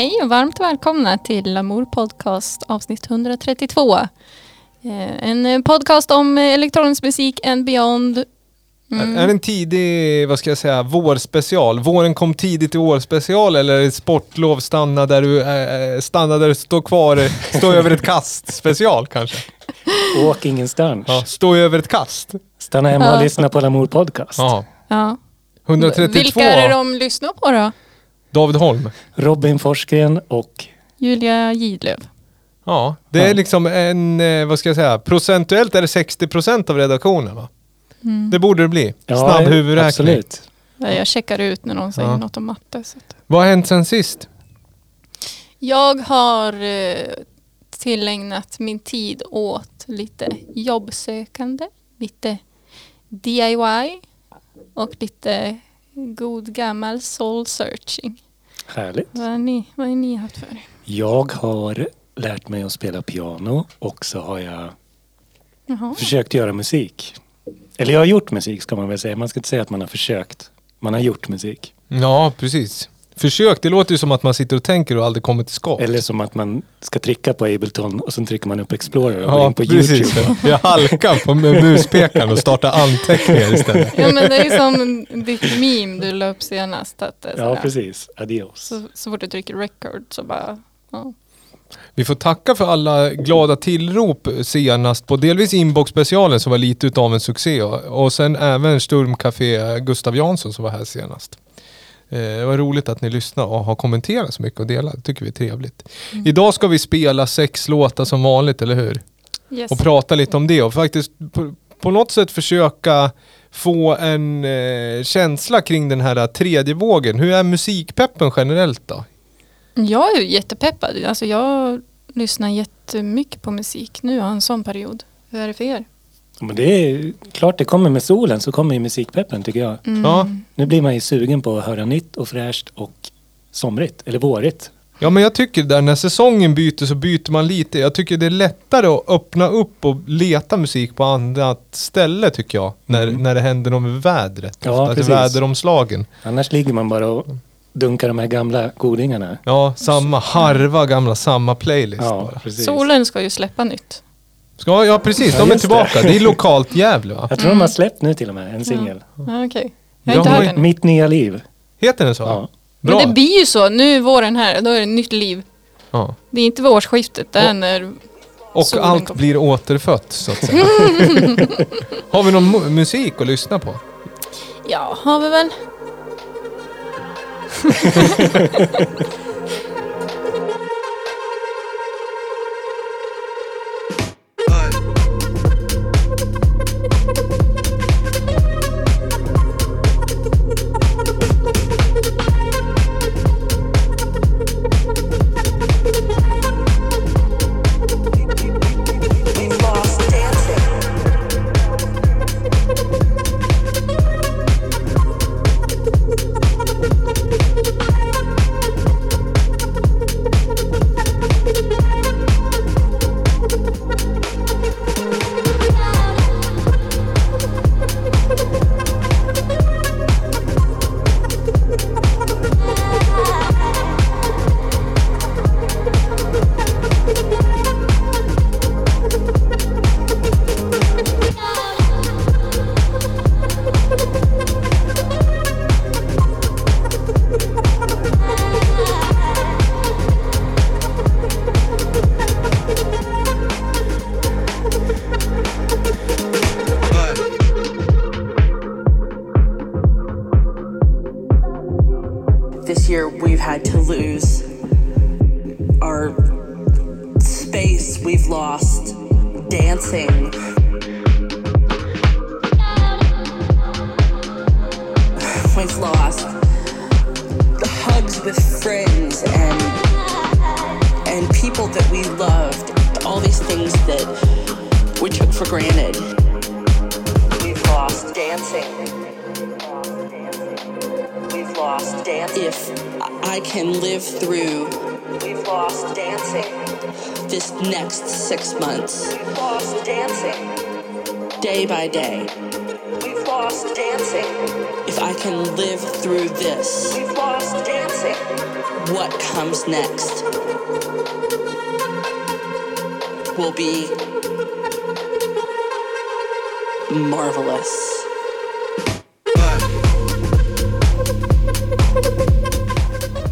Hej och varmt välkomna till Lamour Podcast avsnitt 132. Eh, En podcast om elektronisk musik and beyond. Mm. Är det en tidig, vad ska jag säga, vårspecial? Våren kom tidigt i år special eller är det sportlov stanna där du, äh, stanna där du står kvar, stå över ett kast special kanske? Åk ingenstans. Ja, stå över ett kast. Stanna hemma och Ja. lyssna på Lamour Podcast. Ja. Ja. 132, Vilka är det de lyssnar på då? David Holm. Robin Forsgren och Julia Gidlöv. Ja, det är liksom en, eh, vad ska jag säga, procentuellt är det 60% av redaktionen va? Mm. Det borde det bli. ja, Snabb huvudräkning. Absolut. Jag checkar ut när någon säger Ja. något om matte. Så att. Vad har hänt sen sist? Jag har eh, tillägnat min tid åt lite jobbsökande, lite DIY och lite god gammal soul searching. Härligt. Vad har ni, vad har ni haft för er? Jag har lärt mig att spela piano och så har jag Jaha. försökt göra musik. Eller jag har gjort musik ska man väl säga. Man ska inte säga att man har försökt. Man har gjort musik. Ja, precis. Försök, det låter ju som att man sitter och tänker och aldrig kommer till skott. Eller som att man ska trycka på Ableton och sen trycker man upp Explorer och går Ja, in på precis. YouTube. Jag halkar på muspekaren och startar anteckningar istället. Ja men det är som ditt meme du la upp senast. Att Ja, precis. Adios. Så, så fort du trycker record så bara, ja. Vi får tacka för alla glada tillrop senast på delvis inbox-specialen som var lite utav en succé och, och sen även Sturmcafé Gustav Jansson som var här senast. Eh, var roligt att ni lyssnade och har kommenterat så mycket och delat. Det tycker vi är trevligt. Idag ska vi spela sex låtar som vanligt, eller hur? Yes. och prata lite om det och faktiskt på, på något sätt försöka få en eh, känsla kring den här tredje vågen. Hur är musikpeppen generellt då? Jag är jättepeppad. Alltså jag lyssnar jättemycket på musik nu. Jag har en sån period. Hur är det för er? Men det är klart det kommer med solen så kommer ju musikpeppen tycker jag. Mm. Ja. Nu blir man ju sugen på att höra nytt och fräscht och somrigt, eller vårigt. Ja men jag tycker där när säsongen byter så byter man lite. Jag tycker det är lättare att öppna upp och leta musik på annat ställe tycker jag. När, Mm. när det händer något med vädret. Ja, Ofta, precis. väderomslagen. Annars ligger man bara och dunkar de här gamla godingarna. Ja, samma harva gamla, samma playlist Ja. Solen ska ju släppa nytt. Ska, ja precis, Ja, de är just det. tillbaka. Det är lokalt Gävle va? Jag tror de har släppt nu till och med en singel. Ja, Okej. Jag har De inte har hört ju- den. Mitt nya liv. Heter den så? Ja. Men Bra. det blir ju så. Nu är våren här. Då är det nytt liv. Ja. Det är inte vid årsskiftet. Det är när... Och Solen allt kom. blir återfött så att säga. Har vi någon mu- musik att lyssna på? Ja, har vi väl.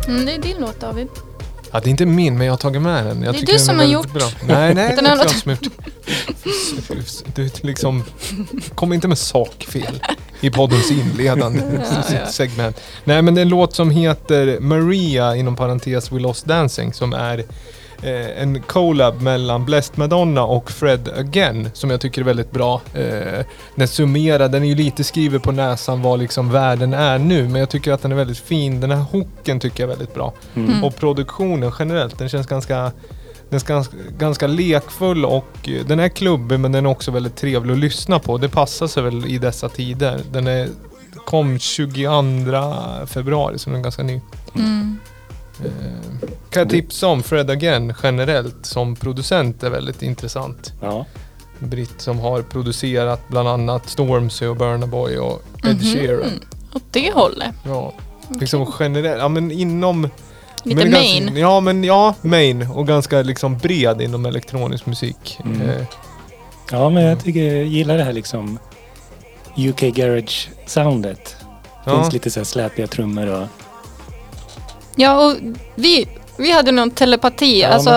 Mm, det är din låt David. Ja, det är inte min, men jag har tagit med den. Jag Det är du som har gjort Bra. Nej, nej, det är inte jag som har gjort. Du liksom, kom inte med sakfel i poddens inledande Ja, ja. segment. Nej, men det är en låt som heter Maria, inom parentes We Lost Dancing, som är eh, en collab mellan Blessed Madonna och Fred Again, som jag tycker är väldigt bra. Eh, den summerar, den är ju lite skriven på näsan vad liksom världen är nu, men jag tycker att den är väldigt fin. Den här hooken tycker jag är väldigt bra. Mm. Och produktionen generellt, den känns ganska den är ganska, ganska lekfull och eh, den är klubbig men den är också väldigt trevlig att lyssna på. Det passar sig väl i dessa tider. Den är, kom 22 februari så den är ganska ny. Mm. Eh, kan jag tipsa om Fred Again generellt som producent är väldigt intressant. Ja. Britt som har producerat bland annat Stormzy och Burna Boy och Ed Mhm. Sheeran. Åt det hållet. Ja, liksom generellt, ja men inom Lite men det main. Ganska, ja, men ja, main och ganska liksom bred inom elektronisk musik. Mm. Eh, ja, men jag tycker jag gillar det här liksom UK Garage-soundet. ja. Finns lite så här släpiga trummor och... Ja, och vi, vi hade någon telepati. Ja, alltså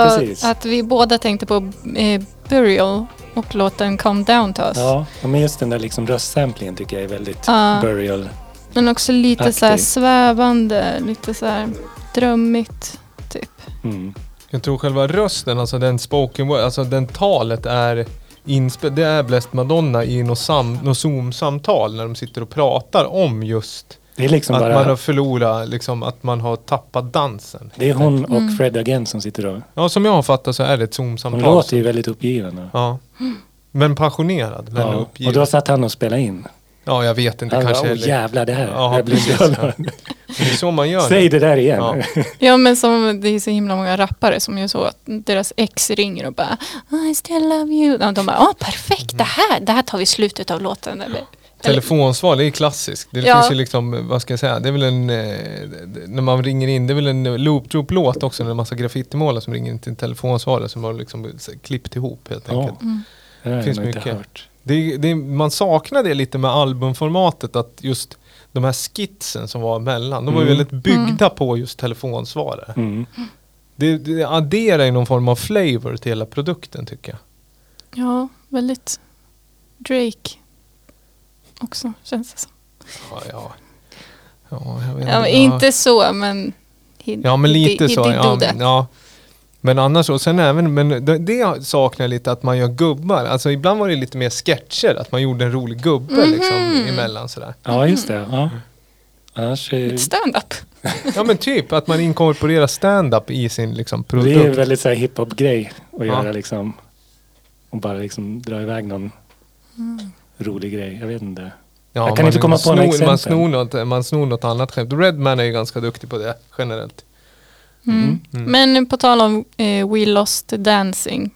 att vi båda tänkte på eh, Burial och låten Come Down to Us. Ja, men just den där liksom röstsamplingen tycker jag är väldigt Ja. burial. Men också lite så här svävande, lite så här drömmigt typ. Mm. Jag tror själva rösten, alltså den spoken word, alltså den talet är inspelat. Det är Blessed Madonna i något, sam, något Zoom-samtal när de sitter och pratar om just Det är liksom att bara... man har förlorat, liksom att man har tappat dansen. Det är hon och Mm. Fred Again som sitter och... Ja, som jag har fattat så är det ett Hon Zoom-samtal. låter ju väldigt uppgiven. Ja. Men passionerad, men ja. uppgiven. och då satt han och spelade in. Ja, jag vet inte. Han bara, kanske åh jävlar det här. Ja, jag blir ja. Det är så man gör. Säg det där igen. Ja. Ja men som det är så himla många rappare som gör så att deras ex ringer och bara I still love you. Och de bara, åh perfekt det här, det här tar vi i slutet av låten. Eller, Telefonsvar, det är klassiskt. Det Ja. finns ju liksom, vad ska jag säga, det är väl en, eh, när man ringer in, det är väl en loop-troop-låt också, när det är en massa graffitimålare som ringer in till en telefonsvarare som har liksom klippt ihop helt Ja. enkelt. Mm. Det Finns mycket. hört. Det, det, man saknar det lite med albumformatet, att just de här skitsen som var emellan, de var ju Mm. väldigt byggda på just telefonsvarare. Mm. Det, det adderar ju någon form av flavor till hela produkten tycker jag. Ja, väldigt Drake också känns det som. Ja, ja. ja, jag vet Ja, inte så men he, Ja men lite he så. did Ja, men- ja. Men annars och sen även, men det, det saknar jag lite att man gör gubbar. Alltså ibland var det lite mer sketcher, att man gjorde en rolig gubbe Mhm. liksom emellan sådär. Ja, just det. Ja. Annars är, Stand-up. Ja men typ att man inkorporerar stand-up i sin liksom det är en produkt. väldigt så här hiphop-grej att Ja. göra liksom. Och bara liksom dra iväg någon Mm. Rolig grej. Jag vet inte. Ja, jag kan inte komma på snor, några man exempel. snor, något, man snor något annat skämt. Redman är ju ganska duktig på det generellt. Mm. Mm. Men på tal om eh, We Lost Dancing.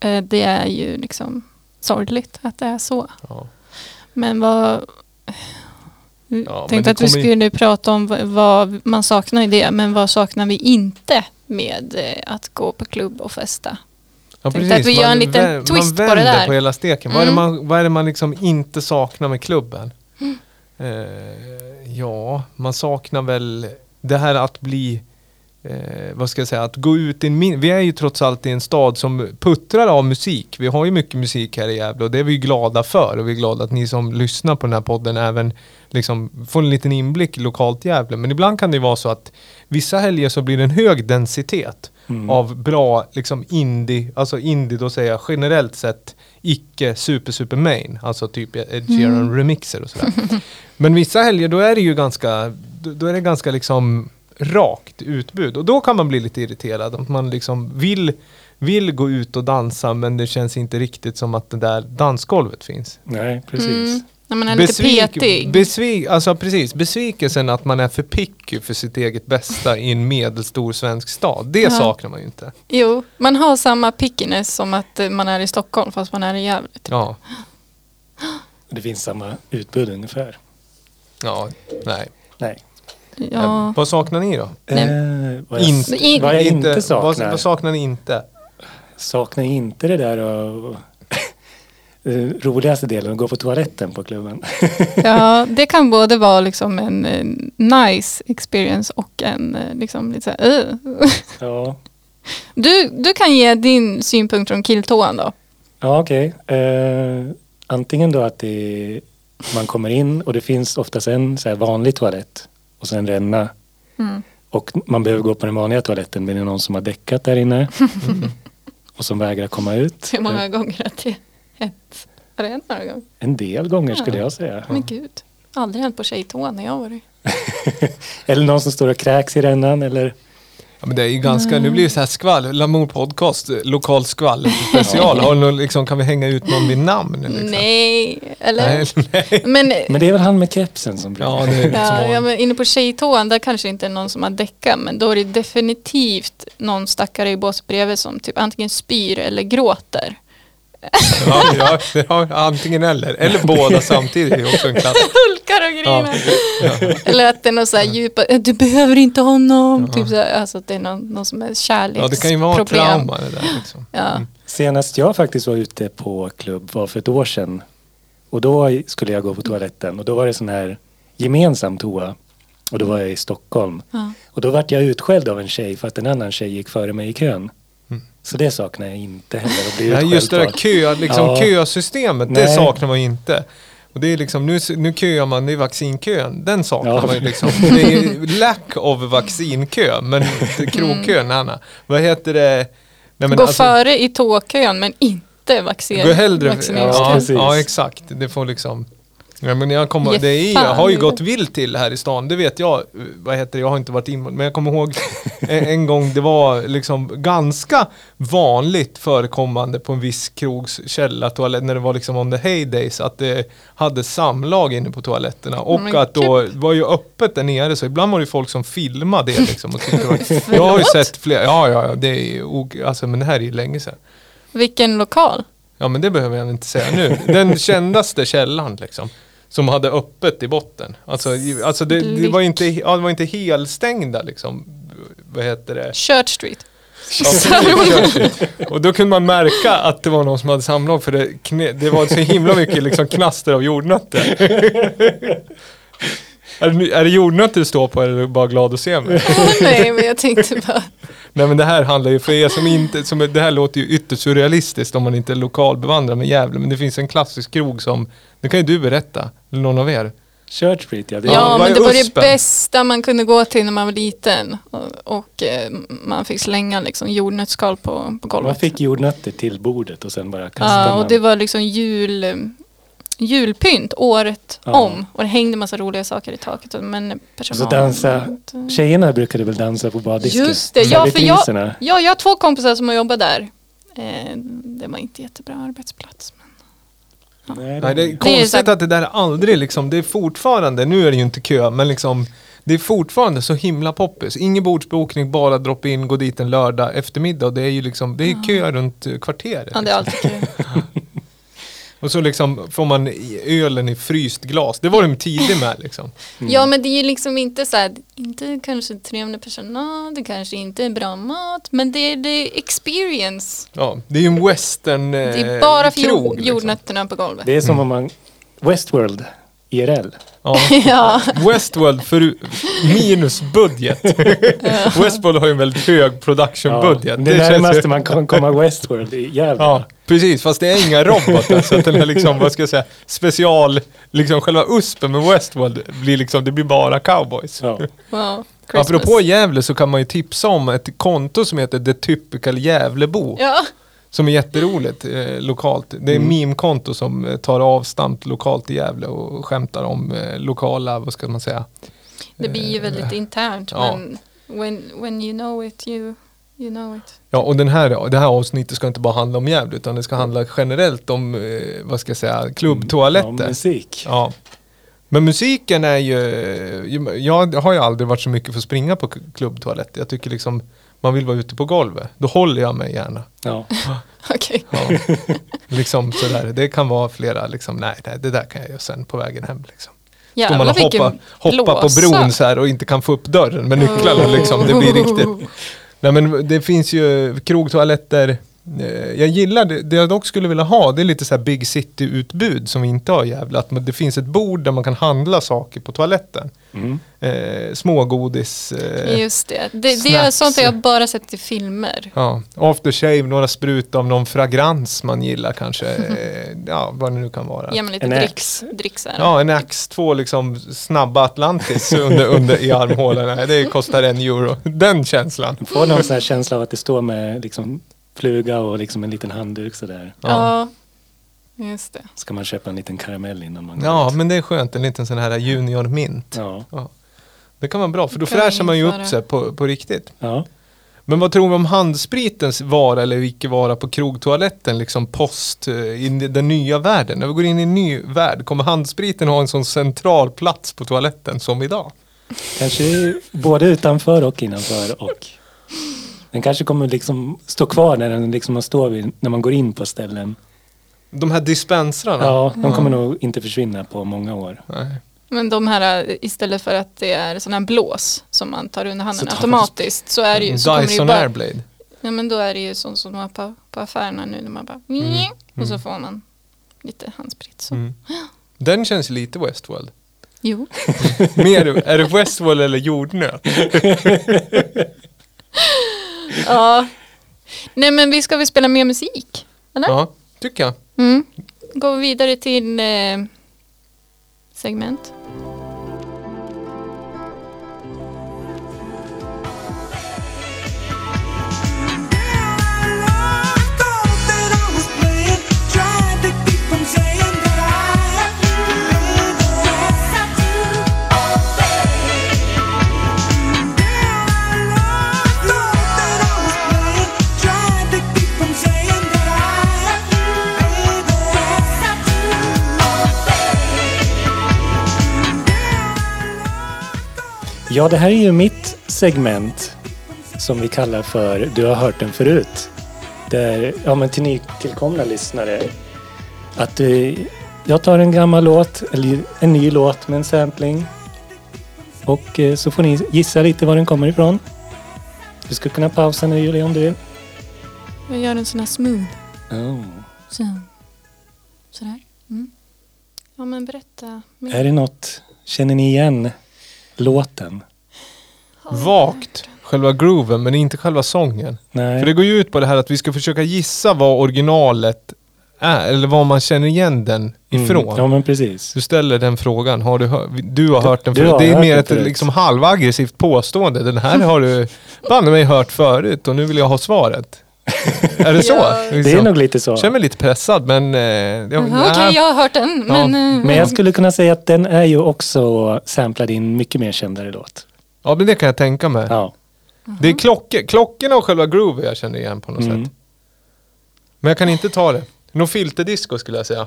Eh, det är ju liksom sorgligt att det är så. Ja. Men vad... Jag tänkte att vi skulle prata om vad- vad man saknar i det. Men vad saknar vi inte med eh, att gå på klubb och festa? Ja, Tänkte att vi gör en liten vä- twist på man det vänder där. på hela steken. Vad, är det Mm. man, vad är det man liksom inte saknar med klubben? Mm. Eh, ja, man saknar väl det här att bli Eh, vad ska jag säga, att gå ut i en min- Vi är ju trots allt i en stad som puttrar av musik. Vi har ju mycket musik här i Gävle och det är vi glada för. Och vi är glada att ni som lyssnar på den här podden även liksom får en liten inblick i lokalt Gävle. Men ibland kan det ju vara så att vissa helger så blir det en hög densitet Mm. av bra liksom indie, alltså indie då säger jag generellt sett icke super super main, alltså typ Ed Sheeran Mm. remixer och sådär. Men vissa helger då är det ju ganska, då är det ganska liksom rakt utbud och då kan man bli lite irriterad att man liksom vill, vill gå ut och dansa men det känns inte riktigt som att det där dansgolvet finns. Nej, precis. Mm. När man är lite petig. besvik, alltså precis, besvikelsen att man är för picky för sitt eget bästa i en medelstor svensk stad, det Ja. saknar man ju inte. Jo, man har samma pickiness som att eh, man är i Stockholm fast man är i Gävle. Typ. Ja. Det finns samma utbud ungefär. Ja, nej. Nej. Ja. Eh, Vad saknar ni då? Nej. Eh, vad, jag, Inte- In- vad jag inte saknar. Vad, vad saknar ni inte? saknar inte det där och, Den roligaste delen, att gå på toaletten på klubben. Ja, det kan både vara liksom en eh, nice experience och en eh, liksom lite så här, "Ugh." ja, du, du kan ge din synpunkt från killtoan då. ja okej. Eh, antingen då att det, man kommer in och det finns oftast en så här vanlig toalett och sen ränna. Mm. Och man behöver gå på den vanliga toaletten men det är någon som har däckat där inne. och som vägrar komma ut. Hur många gånger har det hänt? Har det hänt några gånger? En del gånger skulle Ja. jag säga. Men gud, aldrig hänt på tjejtoan när jag har varit. Eller någon som står och kräks i rännan eller men det är ju ganska, nu blir det så här skvall, Lamour podcast, eh, lokal skvall special. Har någon, liksom, kan vi hänga ut någon vid namn? Liksom? Nej, eller? Nej, nej. Men, Men det är väl han med kepsen som brukar... Ja, det är ja, ja, men inne på tjejtoan där kanske inte är någon som har däckat men då är det definitivt någon stackare i båset bredvid som typ antingen spyr eller gråter. Ja, ja, ja, antingen eller. Eller båda samtidigt är också en. Hulkar och grinar. Eller att det är någon så här djupa, du behöver inte honom. Typ så här, alltså att det är någon, någon som är kärleksproblem. Ja, det kan ju vara trauma det där. Liksom. Ja. Senast jag faktiskt var ute på klubb var för ett år sedan. Och då skulle jag gå på toaletten och då var det sån här gemensam toa. Och då var jag i Stockholm. Ja. Och då vart jag utskälld av en tjej för att en annan tjej gick före mig i kön. Så det saknar jag inte heller. Att bli utskälld just det där kö, liksom Ja. kösystemet, det Nej. saknar man ju inte. Och det är liksom, nu, nu köar man, det är vaccinkön, den saknar Ja. man ju liksom. Det är lack of vaccinkö, men krogkön, Anna. Vad heter det? Nej, men Gå alltså, före i toakön men inte vaccin, Gå hellre, ja, ja exakt. Det får liksom Ja, men jag kommer, det är, fan har ju gått vilt till här i stan, det vet jag. Vad heter jag har inte varit in men jag kommer ihåg en, gång det var liksom ganska vanligt förekommande på en viss krogs källartoalett när det var liksom on the heydays att det hade samlag inne på toaletterna och Men att då var ju öppet där nere så ibland var det folk som filmade det liksom. Och var, jag har ju sett flera, ja ja, ja det är alltså men det här är ju länge sedan. Vilken lokal? Ja men det behöver jag inte säga nu. Den kändaste källan liksom. Som hade öppet i botten. Alltså, alltså det, det, var inte, ja, det var inte helstängda liksom. Vad heter det? Church Street. Ja, och då kunde man märka att det var någon som hade samlag för det, det var så himla mycket liksom knaster av jordnötter. Är, det, är det jordnötter du står på eller är du bara glad att se mig? Nej men jag tänkte bara, Nej men det här handlar ju för er som inte, som, det här låter ju ytterst surrealistiskt om man inte är lokalbevandrad med Gävle. Men det finns en klassisk krog som, det kan ju du berätta, eller någon av er. Church Street, ja. Det ja, men det var det bästa man kunde gå till när man var liten. Och, och eh, man fick slänga liksom jordnötsskal på, på golvet. man fick jordnötter till bordet och sen bara kastade Ja, man. och det var liksom jul, julpynt året Ja. om. Och det hängde massa roliga saker i taket. Men personal... så dansa. Tjejerna brukade väl dansa på baddisken? Just det, ja för jag, ja, jag har två kompisar som har jobbat där. Eh, det var inte jättebra arbetsplats. Men... Nej, Nej, det är Det är konstigt att det där aldrig liksom, det är fortfarande, nu är det ju inte kö, men liksom det är fortfarande så himla poppis. Ingen bordsbokning, bara drop in, gå dit en lördag eftermiddag. Och det är ju liksom, det är kö runt kvarteret. Ja, det är liksom. alltid kul. Och så liksom får man ölen i fryst glas. Det var de tidig med liksom. Ja, men det är ju liksom inte så här, inte kanske trevlig personal, det kanske inte är bra mat, men det är det experience. Ja, det är ju en western eh, Det är bara för krog, jord, liksom. jordnötterna på golvet. Det är som om man... Westworld, IRL. Ja. Ja, Westworld för minus budget. Westworld har ju en väldigt hög production budget. det, känns närmaste ju- man kan komma Westworld i Gävle. Ja, precis. Fast det är inga robotar. så att den här liksom, vad ska jag säga, special, liksom själva uspen med Westworld blir liksom, det blir bara cowboys. Ja. wow. Christmas. Apropå Gävle så kan man ju tipsa om ett konto som heter The Typical Gävlebo. Ja, Som är jätteroligt eh, lokalt. Det är Mm. meme-konto som eh, tar avstamp lokalt i Gävle och skämtar om eh, lokala, vad ska man säga? det blir ju väldigt internt, ja. men when, when you know it, you, you know it. Ja, och den här, det här avsnittet ska inte bara handla om Gävle utan det ska handla generellt om, eh, vad ska jag säga, klubbtoaletter. Ja, musik. Ja. Men musiken är ju, jag har ju aldrig varit så mycket för att springa på klubbtoaletter. Jag tycker liksom, man vill vara ute på golvet. Då håller jag mig gärna. Ja. Okej. Ja. liksom sådär. Det kan vara flera, liksom, nej, nej, det där kan jag göra sen på vägen hem. Liksom. Står man Jävlar och hoppar, vilken hoppar på bron så här och inte kan få upp dörren med nycklarna. Liksom. Det blir riktigt. Nej men det finns ju krogtoaletter. Eh, Jag gillar det, det jag dock skulle vilja ha, det är lite så här big city-utbud som vi inte har jävlat. Men det finns ett bord där man kan handla saker på toaletten. Mm. Eh, smågodis. Eh, Just det. Det, det är sånt jag bara sett i filmer. Ja, aftershave, några sprut av någon fragrans man gillar kanske. Eh, ja, vad det nu kan vara. Ge mig lite En dricks, dricks här. Ja, en Axe, två liksom snabba Atlantis under, under i armhålorna. Det kostar en euro. Den känslan. Får någon sån här känsla av att det står med liksom fluga och liksom en liten handduk sådär. Ja. Just det. Ska man köpa en liten karamell innan man går Ja, ut. men det är skönt. En liten sån här junior mint. Ja. Det kan vara bra, för då fräschar man ju upp sig på, på riktigt. ja. Men vad tror vi om handspritens vara eller icke vara på krogtoaletten, liksom post eh, i den nya världen? När vi går in i en ny värld, kommer handspriten ha en sån central plats på toaletten som idag? Kanske både utanför och innanför och den kanske kommer liksom stå kvar när den liksom man står vid, när man går in på ställen. De här dispensrarna? Ja, de kommer nog inte försvinna på många år. Nej. Men de här istället för att det är sådana här blås som man tar under handen Så man- automatiskt så är det ju så Dyson bara, Airblade. ja, men då är det ju sånt som de har på, på affärerna nu när man bara och så får man lite handsprit. Så. Mm. Den känns lite Westworld. Jo. Mer, är det Westworld eller jordnöt? Ja. Nej men vi ska väl spela mer musik? Eller? Ja, tycker jag. Mm. Går vi vidare till eh, segment. Ja, det här är ju mitt segment som vi kallar för Du har hört den förut. Där, ja men till nytillkomna lyssnare. Att eh, jag tar en gammal låt, eller en ny låt med en sampling. Och eh, så får ni gissa lite var den kommer ifrån. Du skulle kunna pausa nu Julia om du vill. Jag gör en sån här smooth. Oh. Så. Sådär. Mm. Ja men berätta. Är det något, känner ni igen låten? Vagt, själva grooven, men inte själva sången. Nej. För det går ju ut på det här att vi ska försöka gissa vad originalet är, eller vad man känner igen den ifrån. Mm. Ja men precis. Du ställer den frågan, har du, hör, du har hört den förut. Det är mer ett liksom halvaggressivt påstående. Den här har du banne mig hört förut och nu vill jag ha svaret. Är det så? Ja. Det är Liksom. nog lite så. Jag känner mig lite pressad men... Eh, jag, Jaha, Okej, nej. jag har hört den. Ja, Men, eh, Men jag skulle kunna säga att den är ju också samplad i en mycket mer kändare låt. Ja men det kan jag tänka mig. Ja. Det är klockor, klockorna och själva groove jag känner igen på något Mm. sätt. Men jag kan inte ta det. Någon filterdisco skulle jag säga.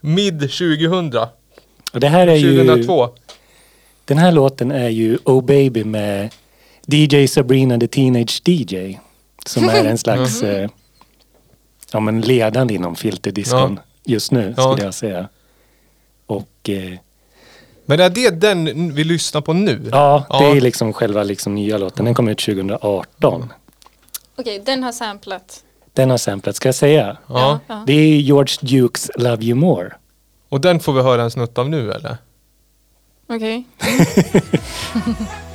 Mid 2000. Och det här är ju... 2002. Den här låten är ju Oh Baby med DJ Sabrina the Teenage DJ. Som är en slags eh, ja, men ledande inom filterdiscon just nu Ja. skulle jag säga. Och eh, Men är det den vi lyssnar på nu? ja, det Ja. är liksom själva liksom nya låten. Den kom ut 2018. Okej, den har samplat. Den har samplat, ska jag säga. Ja. ja. Det är George Dukes Love You More. Och den får vi höra en snutt av nu eller? Okej.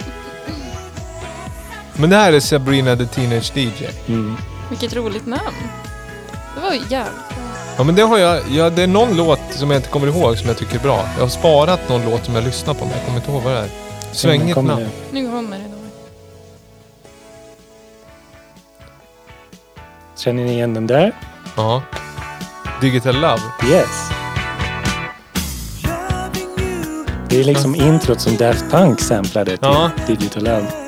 Men det här är Sabrina the Teenage DJ. Mm. Vilket roligt namn. Det var ju jävligt. Ja men det har jag, ja, det är någon låt som jag inte kommer ihåg som jag tycker är bra. Jag har sparat någon låt som jag lyssnar på men jag kommer inte ihåg vad det är. Svängigt namn. det. Nu kommer det då. Känner ni igen den där? Ja. Digital Love. Yes. Det är liksom introt som Daft Punk samplade till Ja. Digital Love.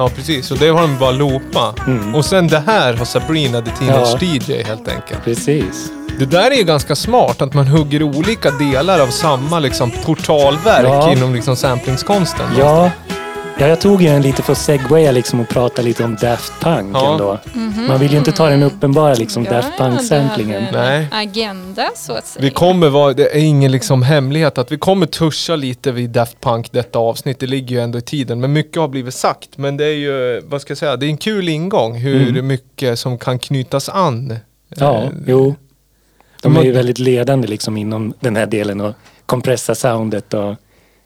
Ja precis, och det har de bara loopa. Mm. Och sen det här har Sabrina the Teenage Ja. DJ helt enkelt. Precis. Det där är ju ganska smart att man hugger olika delar av samma liksom portalverk Ja. inom liksom samplingskonsten. Ja, Ja, jag tog ju en lite för att segwaya liksom och prata lite om Daft Punk Ja. ändå. Man vill ju inte ta den uppenbara liksom Daft Ja, Punk-samplingen. det här är Nej. Agenda så att säga. Vi kommer vara, det är ingen liksom hemlighet att vi kommer tuscha lite vid Daft Punk detta avsnitt. Det ligger ju ändå i tiden. Men mycket har blivit sagt. Men det är ju, vad ska jag säga, det är en kul ingång hur Mm. mycket som kan knytas an. Ja, Eh, jo. De är ju väldigt ledande liksom inom den här delen och kompressa soundet och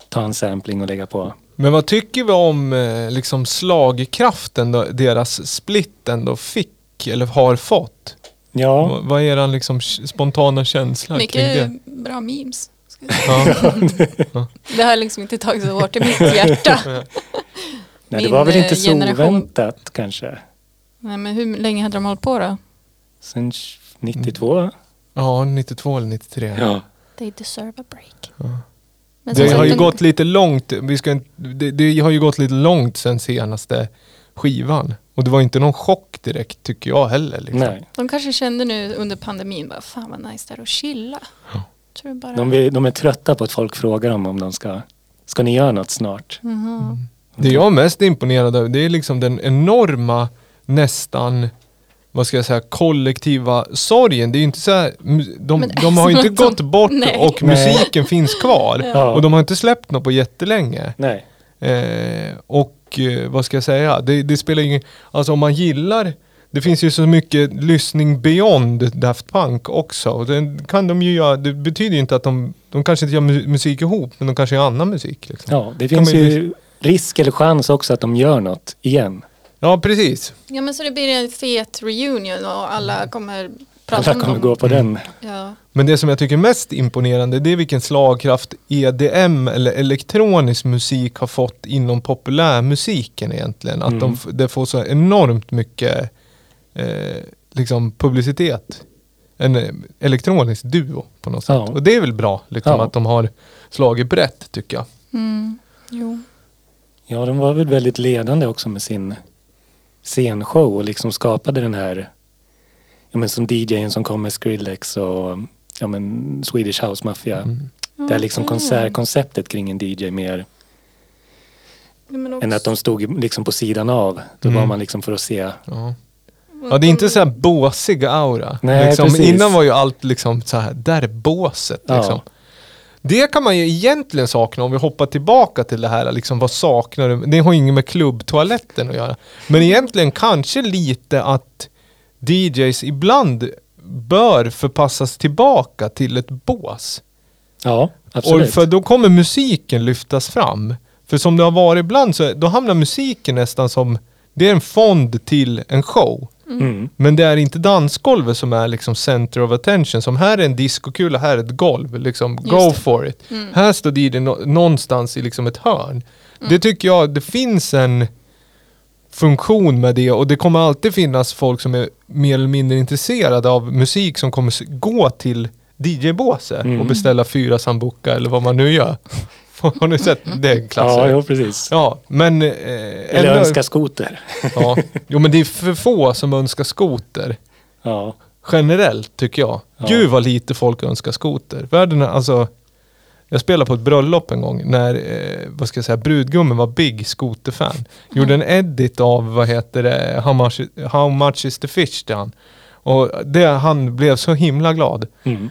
ta en sampling och lägga på. Men vad tycker vi om eh, liksom slagkraften då, deras split ändå fick eller har fått? Ja, Vad- Vad är er liksom spontana känsla kring Mycket det? bra memes. Ja. Det har liksom inte tagit så hårt i mitt hjärta. nej, det var väl eh, inte så generation. oväntat kanske. Nej, men hur länge hade de hållit på då? Sen 92? ja, 92 eller 93. Ja. They deserve a break. Ja. Men Det har ju gått lite långt. Vi ska, det, det har ju gått lite långt sen senaste skivan. Och det var inte någon chock direkt tycker jag heller. Liksom. Nej, De kanske kände nu under pandemin, bara, fan vad nice det är att chilla. Ja. Tror bara... de, vill, de är trötta på att folk frågar dem om de ska, ska ni göra något snart? Jaha. Det jag är mest imponerad av det är liksom den enorma nästan vad ska jag säga, kollektiva sorgen. Det är ju inte så här, de, Men de har ju som inte att gått de- bort Nej. och Nej. musiken finns kvar. Ja. Och de har inte släppt något på jättelänge. Nej. Eh, och eh, vad ska jag säga, det, det spelar ingen, alltså om man gillar, det finns ju så mycket lyssning beyond Daft Punk också. Och Den kan de ju göra, det betyder ju inte att de, de kanske inte gör mu- musik ihop, men de kanske gör annan musik. Liksom. Ja, det finns ju risk eller chans också att de gör något igen. Ja, precis. Ja men så det blir en fet reunion och alla kommer prata Alla om kommer dem. gå på den. Ja. Men det som jag tycker är mest imponerande det är vilken slagkraft EDM eller elektronisk musik har fått inom populärmusiken egentligen. Att Mm. de, det får så enormt mycket eh, liksom publicitet. En eh, elektronisk duo på något sätt. Ja. Och det är väl bra liksom, Ja. att de har slagit brett tycker jag. Mm. Jo. Ja, de var väl väldigt ledande också med sin scenshow och liksom skapade den här, ja men som DJn som kom med Skrillex och ja men Swedish House Mafia. Mm. Det är liksom konsertkonceptet kring en DJ mer men också- än att de stod liksom på sidan av. Då Mm. var man liksom för att se. Ja. Ja det är inte så här båsig aura. Nej, liksom, precis. innan var ju allt liksom så här, där är båset. Ja. Det kan man ju egentligen sakna om vi hoppar tillbaka till det här, liksom vad saknar du? Det har inget med klubbtoaletten att göra. Men egentligen kanske lite att DJs ibland bör förpassas tillbaka till ett bås. Ja, Och absolut. för då kommer musiken lyftas fram. För som det har varit ibland så då hamnar musiken nästan som, det är en fond till en show. Mm. Men det är inte dansgolvet som är liksom center of attention. Som här är en diskokula, här är ett golv. Liksom, Just go det. for it. Mm. Här står DJ nå- någonstans i liksom ett hörn. Det tycker jag, det finns en funktion med det och det kommer alltid finnas folk som är mer eller mindre intresserade av musik som kommer gå till DJ-båset Mm. och beställa fyra sambuca eller vad man nu gör. Har ni sett? Det är en Ja, jo, precis. Ja, men... Eh, Eller ändå- önska skoter. Ja. Jo men det är för få som önskar skoter. Ja, Generellt tycker jag. Ja. Gud vad lite folk önskar skoter. Världen är, alltså, jag spelade på ett bröllop en gång när, eh, vad ska jag säga, brudgummen var big skoterfan. Gjorde en edit av, vad heter det, How much, how much is the fish han. Och det, han blev så himla glad. mm.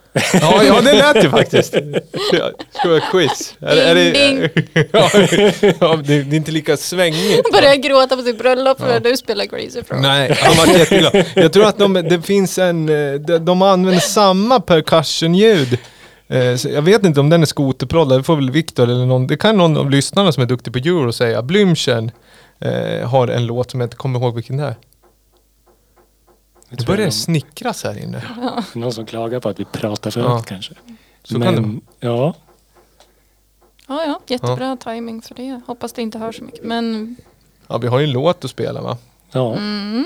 Ja, ja det lät ju faktiskt. Ska vi ha quiz? Är, det- är det, Ding, ja, ja, det, det är inte lika svängigt. Började gråta på sitt bröllop för att du spelar Crazy Frog. Nej, han var jätteglad. Jag tror att de, det finns en, eh, de, de använder samma percussion-ljud. Eh, Jag vet inte om den är skoterproddad, det får väl Viktor eller någon, det kan någon av lyssnarna som är duktig på euro säga. Blümchen eh, har en låt som jag inte kommer ihåg vilken det är. Det börjar det snickras här inne. är någon som klagar på att vi pratar för Ja. högt kanske. Så kan det. Ja, Ja, ja, jättebra timing för det. Hoppas det inte hör så mycket. Men Ja, vi har ju en låt att spela va? ja. mm,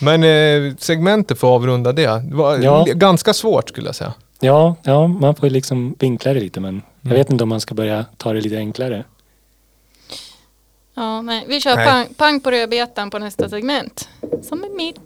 Men eh, segmentet får avrunda det. Det var Ja. ganska svårt skulle jag säga. Ja, ja, man får ju liksom vinkla det lite men Jag vet inte om man ska börja ta det lite enklare. Ja, nej. Vi kör Nej. pang, pang på rödbetan på nästa segment. Som är mitt.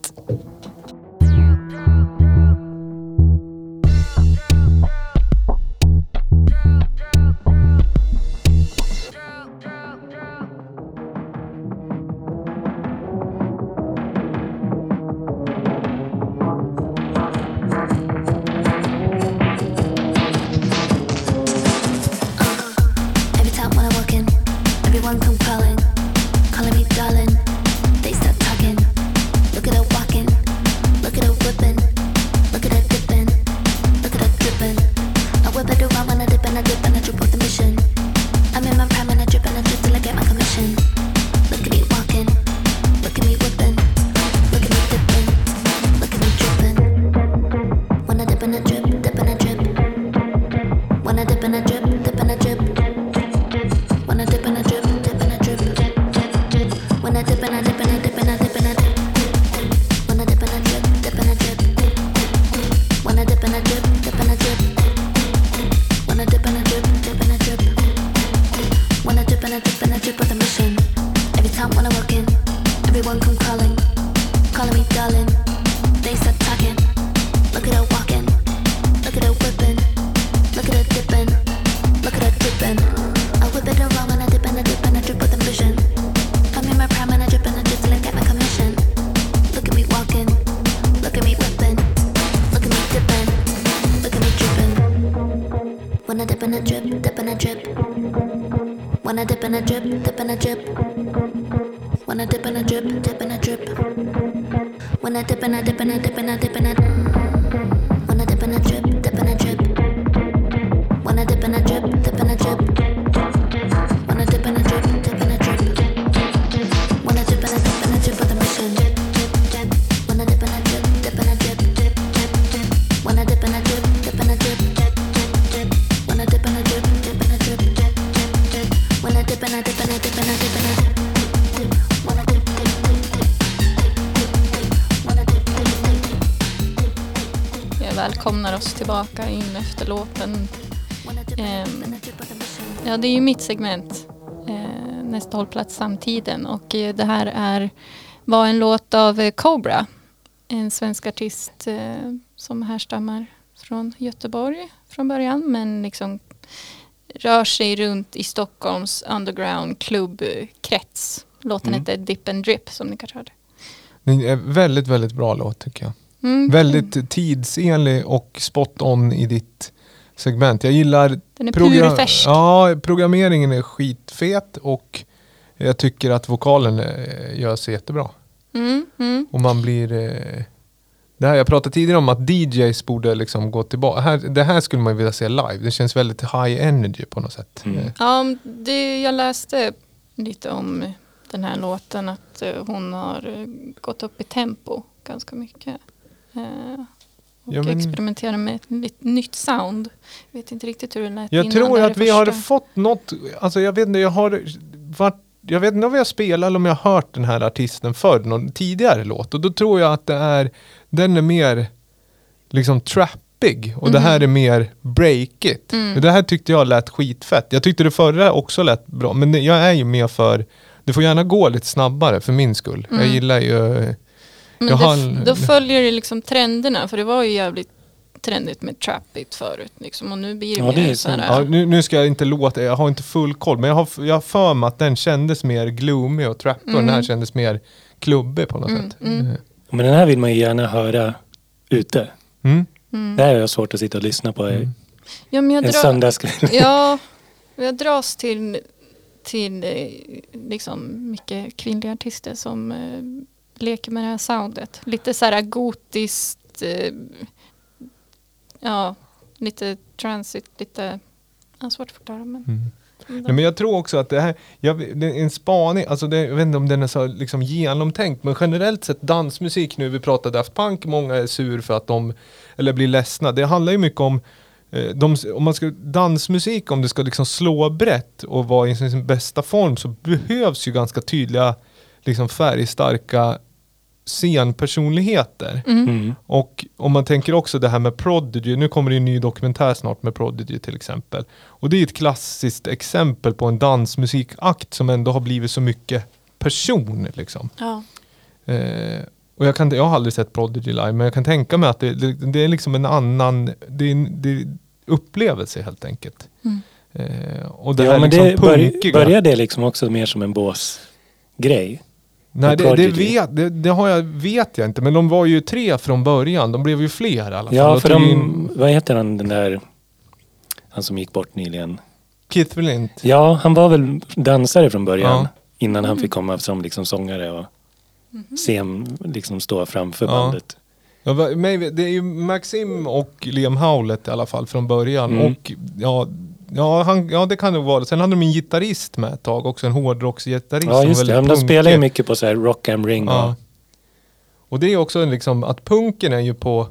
When I dip and I dip and I dip and I dip and I. When oss tillbaka in efter låten. Ehm. Ja, det är ju mitt segment. Eh, nästa hållplats samtiden. Och eh, det här är, var en låt av eh, Cobra. En svensk artist som härstammar från Göteborg från början. Men liksom rör sig runt i Stockholms underground klubbkrets. Låten Mm. heter Dip and Drip som ni kanske hörde. Det är väldigt, väldigt bra låt tycker jag. Mm. Väldigt tidsenlig och spot on i ditt segment. Jag gillar Den är program- purfärsk. Ja, programmeringen är skitfet och jag tycker att vokalen eh, gör sig jättebra. Mm, mm. Och man blir... Eh, det här, jag pratade tidigare om att DJs borde liksom gå tillbaka. Här, det här skulle man vilja se live. Det känns väldigt high energy på något sätt. Mm. Eh, Ja, det, jag läste lite om den här låten att hon har gått upp i tempo ganska mycket. Eh, och Ja, men- experimenterar med ett nytt sound. Jag vet inte riktigt hur det lät Jag innan. tror att vi har fått något, alltså jag vet inte, jag har varit, jag vet inte om vi har spelat eller om jag har hört den här artisten förr, någon tidigare låt. Och då tror jag att det är, den är mer liksom trappig och det här är mer breakigt. Mm. Det här tyckte jag lät skitfett. Jag tyckte det förra också lät bra, men jag är ju mer för, det får gärna gå lite snabbare för min skull. Jag Mm. gillar ju, Men det, har då följer det liksom trenderna. För det var ju jävligt trendigt med trappigt förut. Liksom, och nu blir det Ja, det mer är så här, ja, nu, nu ska jag inte låta, jag har inte full koll, men jag har, jag har för mig att den kändes mer gloomy och trappig och den här Mm. kändes mer klubbig på något Mm, sätt. mm. Eh, Men den här vill man ju gärna höra ute. Mm. Mm. Det här är jag svårt att sitta och lyssna på Mm. Ja, men jag en söndagskväll. Ja, jag dras till, till eh, liksom mycket kvinnliga artister som eh, leker med det här soundet. Lite så här gotiskt, eh, ja, lite transit, lite, ja, svårt att förklara men. Mm. Nej, men jag tror också att det här, jag, det är en spaning, alltså det, jag vet inte om den är så liksom genomtänkt, men generellt sett dansmusik nu, vi pratade Daft Punk, många är sur för att de, eller blir ledsna. Det handlar ju mycket om, eh, de, om man ska, dansmusik, om det ska liksom slå brett och vara i sin, sin bästa form så behövs ju ganska tydliga, liksom färgstarka scenpersonligheter. Mm. Och om man tänker också det här med Prodigy, nu kommer det en ny dokumentär snart med Prodigy till exempel. Och det är ett klassiskt exempel på en dansmusikakt som ändå har blivit så mycket person liksom. Ja. Eh, och jag, kan, jag har aldrig sett Prodigy live, men jag kan tänka mig att det, det, det är liksom en annan det är en, det är upplevelse helt enkelt. Mm. Eh, och det ja, här men liksom det punkiga. börjar det liksom också mer som en båsgrej? Nej, det, det, vet, det, det har jag, vet jag inte, men de var ju tre från början. De blev ju fler i alla fall. Ja, för de, in vad heter han den där, han som gick bort nyligen? Keith Flint. Ja, han var väl dansare från början. Ja. Innan han fick komma som liksom sångare och scen, liksom stå framför Ja. bandet. Ja, det är ju Maxim och Liam Howlett i alla fall från början. Mm. Och ja, ja, han, ja, det kan det vara. Sen hade de en gitarrist med ett tag också, en hårdrocksgitarrist. Ja, som just det. De spelar ju mycket på så här rock am ring. Ja. Och, Och det är också liksom att punken är ju på,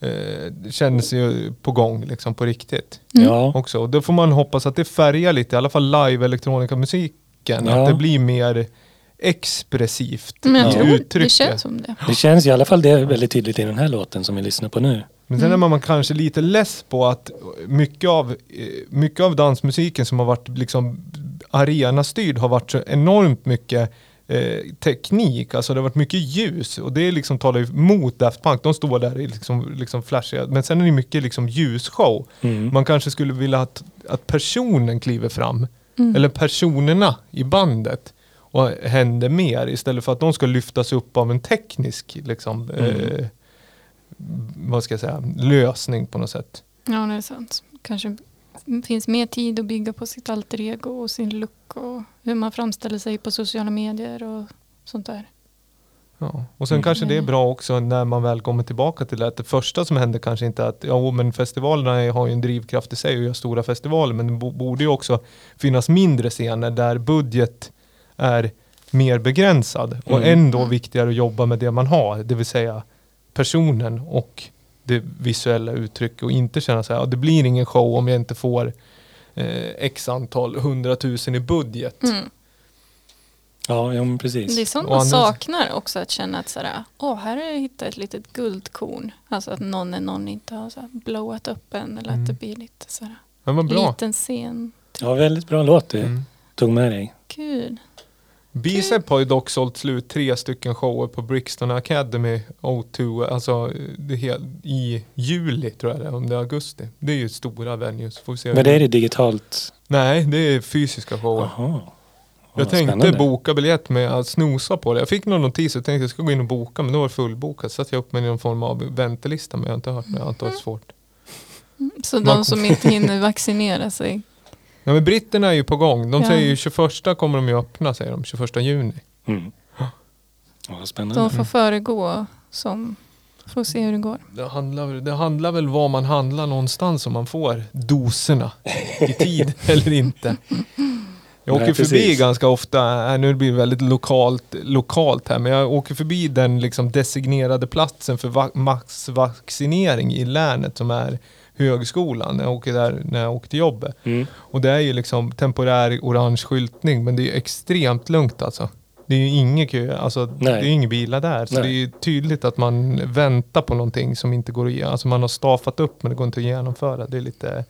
eh, känns ju på gång liksom på riktigt. ja. också. Och då får man hoppas att det färgar lite, i alla fall live elektroniska-musiken. Ja. Att det blir mer expressivt Men jag i tror det uttrycket. känns som det. Det känns i alla fall det väldigt tydligt i den här låten som vi lyssnar på nu. Men sen är man kanske lite less på att mycket av, eh, mycket av dansmusiken som har varit liksom arenastyrd har varit så enormt mycket eh, teknik, alltså det har varit mycket ljus och det liksom talar ju mot Daft Punk, de står där i liksom, liksom flashiga, men sen är det mycket liksom ljusshow. Mm. Man kanske skulle vilja att, att personen kliver fram, eller personerna i bandet och händer mer istället för att de ska lyftas upp av en teknisk liksom, eh, vad ska jag säga, lösning på något sätt. Ja, det är sant. Kanske finns mer tid att bygga på sitt alter ego och sin look och hur man framställer sig på sociala medier och sånt där. Ja. Och sen Mm. kanske det är bra också när man väl kommer tillbaka till det att det första som händer kanske inte är att ja men festivalerna har ju en drivkraft i sig och gör stora festivaler men det bo- borde ju också finnas mindre scener där budget är mer begränsad och Mm. ändå viktigare att jobba med det man har, det vill säga personen och det visuella uttrycket och inte känna så här, ja, det blir ingen show om jag inte får eh, x antal hundratusen i budget. Mm. Ja, ja men precis. Det är sånt Och man saknar också att känna att sådär, åh här har jag hittat ett litet guldkorn. Alltså att någon är någon inte har så här blowat upp en eller Mm. att det blir lite sådär Men vad bra. liten scen. Ja, väldigt bra låt du Mm. tog med dig. Kul. Bicep har ju dock sålt slut tre stycken shower på Brixton Academy O2, alltså det hel, i juli tror jag det är, om det är augusti. Det är ju stora venues. Får vi se Men det är det digitalt? Nej, det är fysiska shower. Jaha. jag Ja, tänkte spännande. boka biljett med att snosa på det. Jag fick någon notis och tänkte jag ska gå in och boka, men då var det fullbokat. Så satte jag upp mig i någon form av väntelista, men jag har inte hört det. Jag antar det är svårt. Så Man de som inte hinner vaccinera sig. Ja, men britterna är ju på gång. De Ja. säger ju 21 kommer de ju öppna, säger de. 21 juni. Mm. Ja, spännande. De får föregå som får se hur det går. Det handlar, väl- det handlar väl var man handlar någonstans om man får doserna i tid eller inte. Jag åker Nej, förbi ganska ofta, äh, nu blir det väldigt lokalt, lokalt här, men jag åker förbi den liksom designerade platsen för va- maxvaccinering i länet som är högskolan. Jag åker där när jag åker till jobbet. Mm. Och det är ju liksom temporär orange skyltning, men det är ju extremt lugnt alltså. Det är ju ingen kö, alltså det Nej. är ju inga bilar där. Så Nej. det är ju tydligt att man väntar på någonting som inte går att ge. Alltså man har staffat upp men det går inte att genomföra. Det är lite,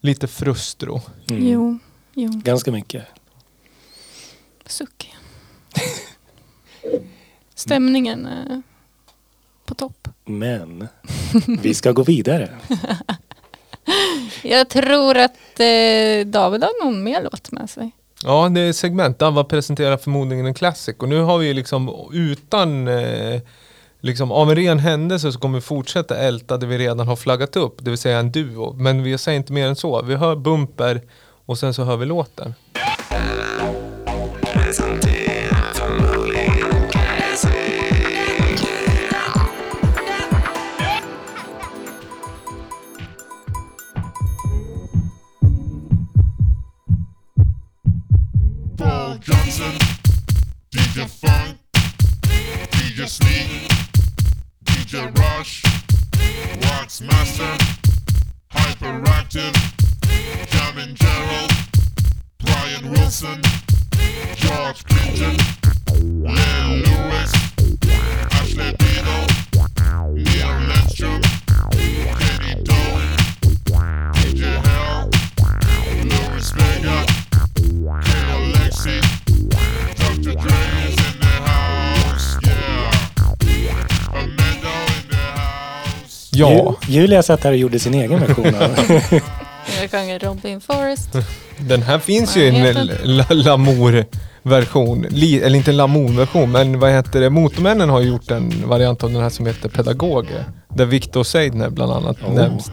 lite frustro. Mm. Jo, jo. Ganska mycket. Suck. Stämningen är på topp. Men vi ska gå vidare. Jag tror att eh, David har någon mer låt med sig. Ja, det är segment. Dava presenterar förmodligen en classic. Och nu har vi liksom utan, eh, liksom av en ren händelse så kommer vi fortsätta älta det vi redan har flaggat upp. Det vill säga en duo. Men vi säger inte mer än så. Vi hör bumper och sen så hör vi låten. Sneak, DJ Rush, Wax Master, Hyperactive, Jamin Gerald, Brian Wilson, George Clinton, Len Lewis, Vito, Leon Lindstrom, Kenny Doe, DJ Hell, Louis Vega, Kid Alexi, Dr. Dre Ja, Ju- Julia satt här och gjorde sin egen version av Jag sjunger Robin Forrest. den här finns ju i en Lamour-version. Eller inte en Lamour-version, men vad heter det? Motormännen har gjort en variant av den här som heter Pedagoger. Där Victor Seidner bland annat Oh. nämns.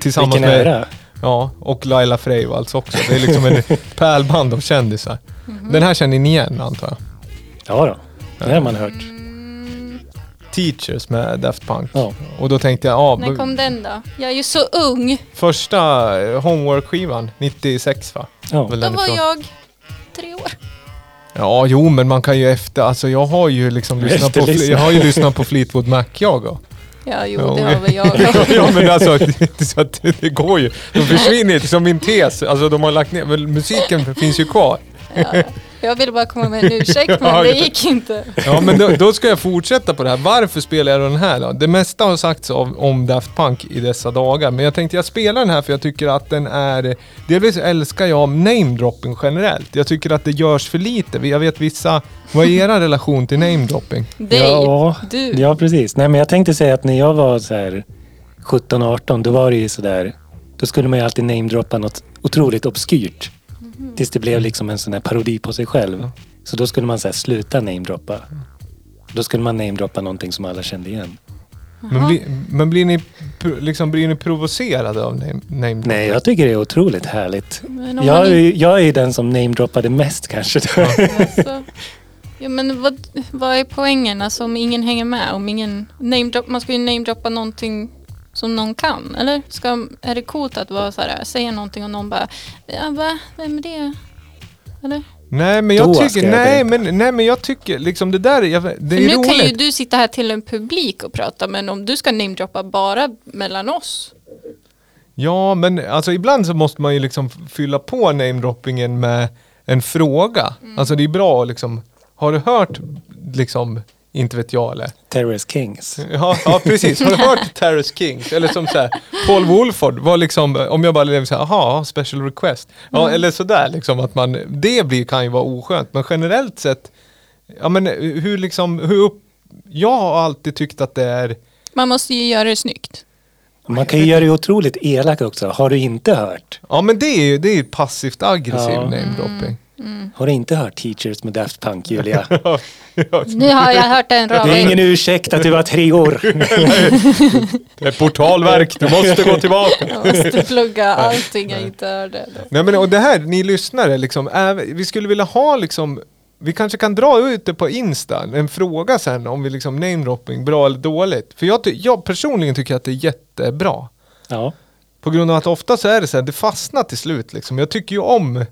Tillsammans Vilken med... ära. Ja, och Laila Freivalds också. Det är liksom en pärlband av kändisar. Den här känner ni igen antar jag? Ja då, det har man hört. Teachers med Daft Punk. Ja. Och då tänkte jag, ja, När kom den då? Jag är ju så ung. första eh, Homework-skivan, 96 va? Ja. Väl Då var ifrån. jag tre år. Ja, jo men man kan ju efter, alltså jag har ju liksom lyssnat på, jag har ju lyssnat på Fleetwood Mac jag och. Ja, jo, Ja, det har väl jag ja men alltså, det, så att det, går ju. De försvinner inte som min tes. Alltså de har lagt ner, men musiken finns ju kvar. Ja, ja. Jag ville bara komma med en ursäkt, men det gick inte. Ja men då, då ska jag fortsätta på det här. Varför spelar jag den här då? Det mesta har sagts av, om Daft Punk i dessa dagar. Men jag tänkte jag spelar den här för jag tycker att den är... Delvis älskar jag namedropping generellt. Jag tycker att det görs för lite. Jag vet vissa... Vad är er relation till namedropping? Dig, Ja, du. Ja, precis. Nej, men jag tänkte säga att när jag var så här 17-18, då var det ju sådär... Då skulle man ju alltid namedroppa något otroligt obskyrt. Tills det blev liksom en sån här parodi på sig själv. Så då skulle man så här sluta namedroppa. Då skulle man namedroppa någonting som alla kände igen. Men, bli, men blir, ni, liksom, blir ni provocerade av name? Nej, jag tycker det är otroligt härligt. Jag inte- jag är den som namedroppade mest kanske. Alltså, ja, men vad, vad är poängen? Alltså om ingen hänger med? Om ingen namedrop, man ska ju namedroppa någonting som någon kan, eller? Ska, är det coolt att vara så här, säga någonting och någon bara, ja, va? Vem är det? Eller? Nej men jag Då tycker, jag nej, berätta. men, nej men jag tycker liksom det där, jag, det För är nu roligt. kan ju du sitta här till en publik och prata, men om du ska namedroppa bara mellan oss. Ja, men alltså ibland så måste man ju liksom fylla på namedroppingen med en fråga. Mm. Alltså det är bra liksom, har du hört liksom, inte vet jag eller? Terrace Kings. Ja, ja precis, har du hört Terrace Kings? Eller som såhär, Paul Wolford var liksom, om jag bara lever såhär, aha, special request. Ja, Mm. eller sådär liksom att man, det blir, kan ju vara oskönt. Men generellt sett, ja men hur liksom, hur upp, jag har alltid tyckt att det är, Man måste ju göra det snyggt. Man kan ju göra det otroligt elak också. Har du inte hört? ja men det är ju, det är passivt aggressiv Ja. namedropping. Har du inte hört Teachers med Daft Punk, Julia? Nu har jag hört en Det är ingen ursäkt att du var tre år. Det är portalverk, du måste gå tillbaka. Jag måste plugga allting jag inte hörde. Nej men och det här, ni lyssnare, liksom, även- vi skulle vilja ha liksom, vi kanske kan dra ut det på Insta, en fråga sen om vi liksom namedropping, bra eller dåligt. För jag, ty- jag personligen tycker att det är jättebra. Ja, På grund av att ofta så är det så här, det fastnar till slut liksom. Jag tycker ju om,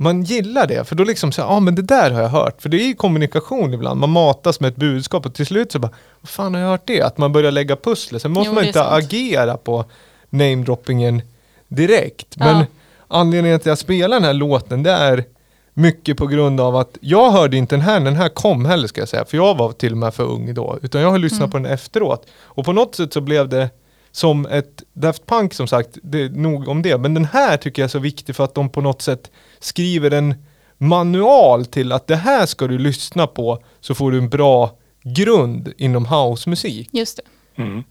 man gillar det. För då liksom så ja ah, men det där har jag hört. För det är ju kommunikation ibland, man matas med ett budskap och till slut så bara, vad fan har jag hört det? Att man börjar lägga pusslet. Sen måste Jo, man inte sant. agera på namedroppingen direkt. Ja. Men anledningen till att jag spelar den här låten, det är mycket på grund av att jag hörde inte den här när den här kom heller ska jag säga. För jag var till och med för ung då. Utan jag har lyssnat Mm. på den efteråt. Och på något sätt så blev det som ett Daft Punk som sagt, det är nog om det. Men den här tycker jag är så viktig för att de på något sätt skriver en manual till att det här ska du lyssna på så får du en bra grund inom housemusik. Just det. mm.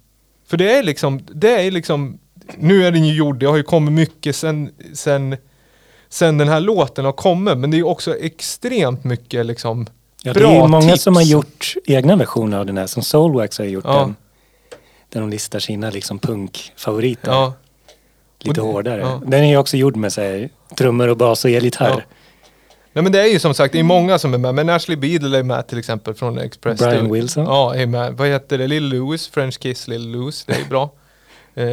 För det är liksom, det är liksom, nu är den ju gjord, det har ju kommit mycket sen, sen, sen den här låten har kommit, men det är också extremt mycket liksom ja det bra är ju många tips. som har gjort egna versioner av den här. Som Soulwax har gjort Ja. den. Där de listar sina liksom punkfavoriter. Ja, lite Och det- hårdare. ja. Den är ju också gjord med så här, trummor och bas och elgitarr. Ja. Nej men det är ju som sagt, det är många som är med, men Ashley Beadle är med till exempel från Express. Brian Det- Wilson. Ja, är med. Vad heter det? Lill Louis, French Kiss Lill Louis, det är bra. Eh,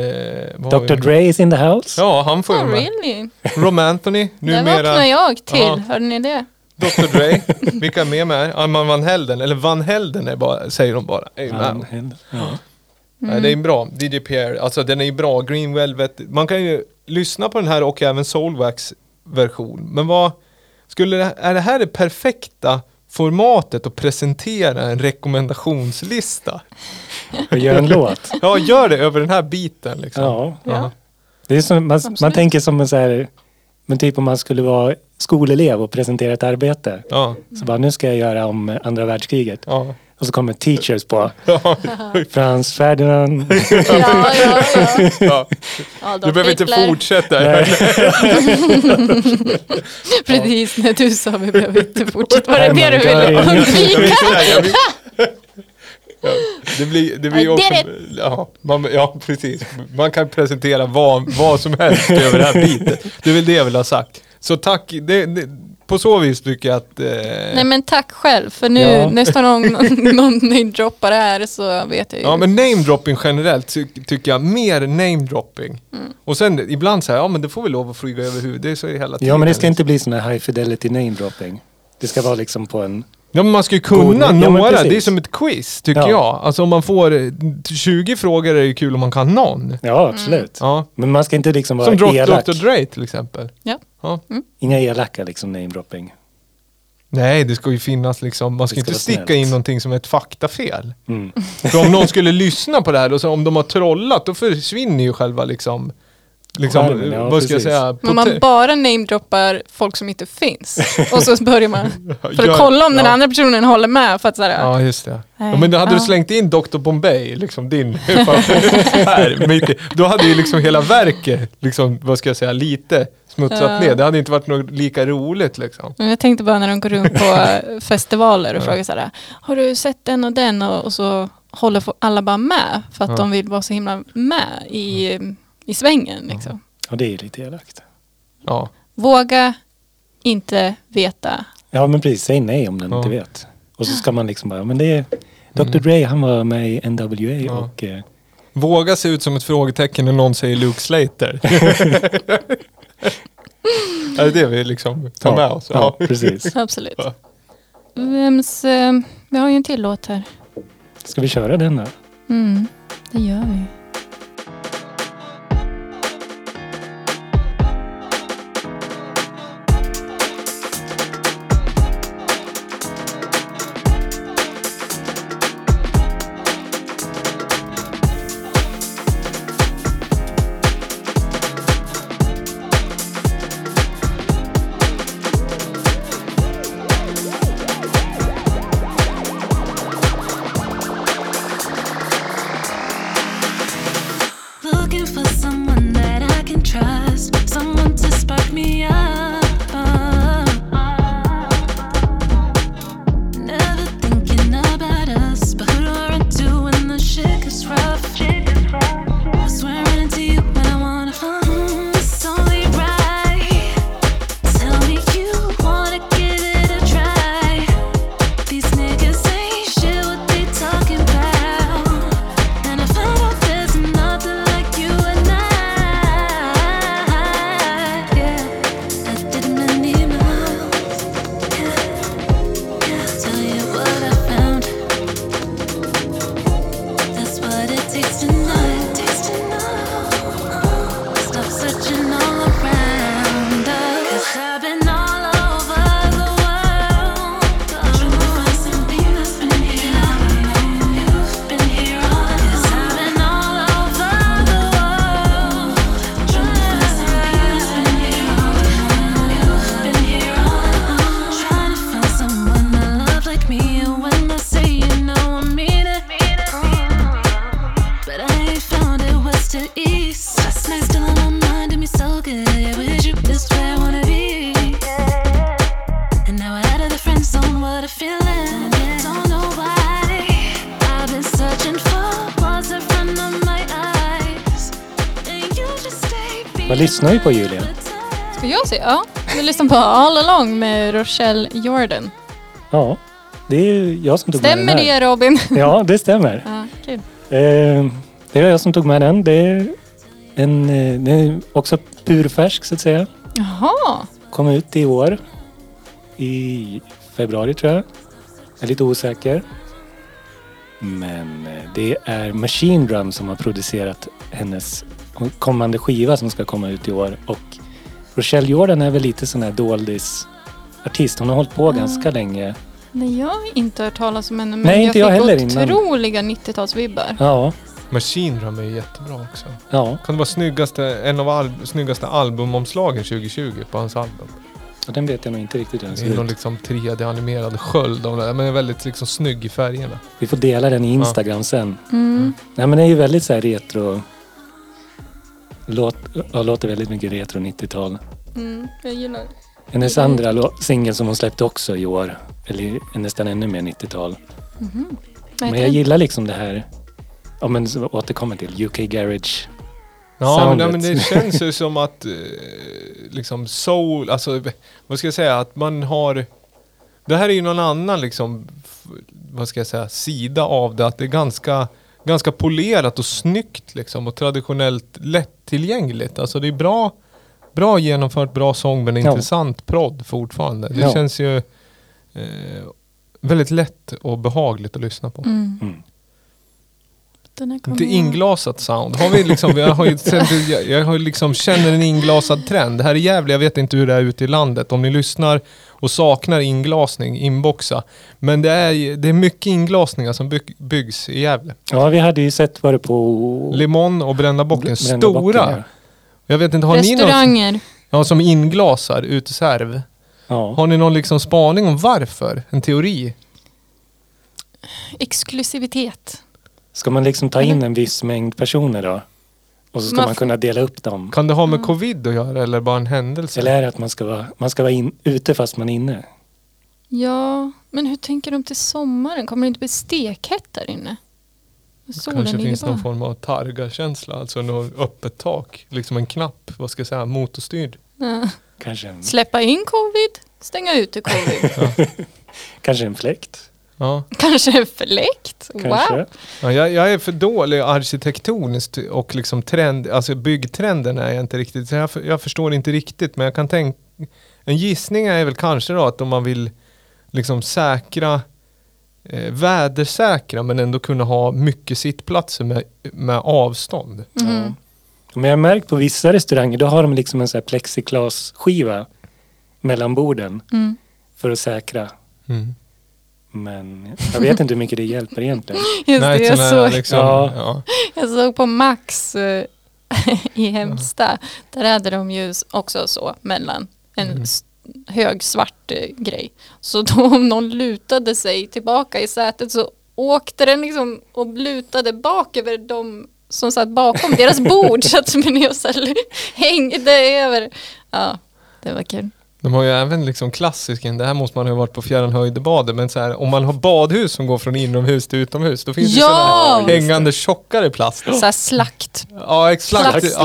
Dr? Dre is in the house. Ja, han får ju Oh, med. really? Rom Anthony, Där vaknar numera jag till. Ja. Hörde ni det? Dr Dre. Vilka är med med? Arman Van Helden, eller Van Helden är bara, säger de bara. Är med. Han- Ja. Nej, det är en bra. DJ Pierre, alltså den är ju bra. Green Velvet. Man kan ju lyssna på den här och även Soulwax version. Men vad, skulle det, är det här det perfekta formatet och presentera en rekommendationslista. Och gör en låt. Ja, gör det över den här biten liksom. Ja. Ja. Det är som, man, man tänker som en så här, men typ om man skulle vara skolelev och presentera ett arbete. Ja, Så bara, nu ska jag göra om andra världskriget. ja. Och så kommer teachers på. Frans Ferdinand. Ja, ja, ja. ja. Du behöver inte fortsätta. Precis när du sa vi behöver inte fortsätta. Var det det du ville undvika? Ja, det blir, det blir också, ja, man, ja, precis. Man kan presentera vad, vad som helst över det här bitet. Det är väl det jag vill ha sagt. Så tack, det, det, på så vis tycker jag att... Eh, Nej men tack själv för nu Ja. nästa gång någon, någon namedroppar här så vet jag ju. Ja men namedropping generellt ty tycker jag, mer namedropping. Mm. Och sen ibland så här, ja men det får vi lov att flyga över huvudet, det är så hela tiden. Ja men det ska inte bli sån här high fidelity name dropping. Det ska vara liksom på en... Ja men man ska ju kunna God- ja, några, precis. det är som ett quiz tycker Ja. jag. Alltså om man får eh, 20 frågor är det kul om man kan någon. Ja absolut. Ja. Men man ska inte liksom vara Som elak. Dr. Dre till exempel. Ja. Ja. Inga elaka liksom name dropping. Nej, det ska ju finnas liksom, man ska ska inte sticka snällt. in någonting som är ett faktafel. Mm. För om någon skulle lyssna på det här och så om de har trollat, då försvinner ju själva liksom, liksom Skärmen, ja, vad ska jag precis. säga? Men man bara namedroppar folk som inte finns. Och så börjar man för Gör- att kolla om den ja. andra personen håller med. För att sådär, Ja, just det. Ja, men då hade Ja. du slängt in Dr. Bombay, liksom din, här, mitt i- då hade ju liksom hela verket, liksom, vad ska jag säga, lite smutsat Ja. ner. Det hade inte varit något lika roligt liksom. Men Jag tänkte bara när de går runt på festivaler och frågar sådär, har du sett den och den? Och, och så håller alla bara med för att Ja. de vill vara så himla med i, i svängen. Liksom. Och det är lite elakt. Ja. Våga inte veta. Ja men precis, säg nej om den Ja. inte vet. Och så ska man liksom bara, men det är Dr. Dre han var med i NWA Ja. och eh, Våga se ut som ett frågetecken när någon säger Luke Slater. är det det vi liksom tar ja, med oss? Ja, precis. Absolut. Ja. Vems, eh, vi har ju en till låt här. Ska vi köra den då? Mm, det gör vi. Lyssnar vi på Julia? Ska jag se? Ja, vi lyssnar på All Along med Rochelle Jordan. Ja, det är jag som tog med Stämmer den här. det Robin? Ja, det stämmer. Ja, kul. Eh, det var jag som tog med den. Det är, en, eh, den är också purfärsk så att säga. Jaha, Kom ut i år. I februari tror jag. Jag är lite osäker. Men eh, det är Machine Drum som har producerat hennes kommande skiva som ska komma ut i år. Och Rochelle Jordan är väl lite sån här doldis artist. Hon har hållit på ganska länge. Nej, jag har inte hört talas om henne. Men Nej, inte jag fick heller innan. otroliga 90-talsvibbar. Ja, Machine Drum är jättebra också. ja. Kan det vara snyggaste, en av al snyggaste albumomslagen 2020 på hans album? Och den vet jag nog inte riktigt hur den Det ser är någon ut. liksom 3D-animerad sköld av det, men är väldigt liksom snygg i färgerna. Vi får dela den i Instagram sen. Mm. Nej men det är ju väldigt så här retro. Låt, låter väldigt mycket retro 90-tal. Mm, jag gillar Hennes andra singel som hon släppte också i år. Eller nästan ännu mer 90-tal. Vad Men heter jag gillar liksom det här. Ja men återkommer till UK Garage. Ja, men, men det känns ju som att eh, liksom soul, alltså vad ska jag säga, att man har... Det här är ju någon annan liksom, vad ska jag säga, sida av det. Att det är ganska, ganska polerat och snyggt liksom och traditionellt lättillgängligt. Alltså det är bra, bra genomfört, bra sång men Ja. intressant prodd fortfarande. Det Ja. känns ju eh, väldigt lätt och behagligt att lyssna på. Mm. Mm. Inte inglasat sound. Har vi liksom, jag har ju, jag, har liksom känner en inglasad trend. Det här är Gävle, jag vet inte hur det är ute i landet. Om ni lyssnar och saknar inglasning, inboxa. Men det är, det är mycket inglasningar som bygg, byggs i Gävle. Ja vi hade ju sett var det på... Limon och Brända bocken, Brända bocken, stora. Jag vet inte, har ni någon Restauranger. ja, som inglasar uteserv? Ja. Har ni någon liksom spaning om varför? En teori? Exklusivitet. Ska man liksom ta in en viss mängd personer då? Och så ska Man man kunna dela upp dem? Kan det ha med covid att göra eller bara en händelse? Eller är det att man ska vara, man ska vara in, ute fast man är inne? Ja, men hur tänker de till sommaren? Kommer det inte bli stekhett där inne? Solen Kanske finns någon bara. form av targa-känsla, alltså något öppet tak. Liksom en knapp, vad ska jag säga, motorstyrd. Ja. Kanske en, Släppa in covid, stänga ute covid. kanske en fläkt? Ja. Kanske en fläkt. Wow. Kanske? Ja, jag, jag är för dålig arkitektoniskt och liksom trend, alltså byggtrenden är jag inte riktigt, så jag, för- jag förstår inte riktigt men jag kan tänka, en gissning är väl kanske då att om man vill liksom säkra, eh, vädersäkra men ändå kunna ha mycket sittplatser med, med avstånd. Mhm. Ja. Men jag har märkt på vissa restauranger, då har de liksom en sån här plexiglasskiva mellan borden Mm. för att säkra. Mm. Men jag vet inte hur mycket det hjälper egentligen. Just det, jag, såg, liksom, Ja. ja. jag såg på Max eh, i Hemsta. Där hade de ju också så mellan en Mm. hög svart eh, grej. Så då om någon lutade sig tillbaka i sätet så åkte den liksom och lutade bak över de som satt bakom deras bord så att här hängde över. Ja, det var kul. De har ju även liksom klassisken, det här måste man ha varit på Fjärran höjdebadet, men så här, om man har badhus som går från inomhus till utomhus, då finns det Ja! sådana här hängande tjockare plast. Så här slakt. Ja, exakt. Slakt.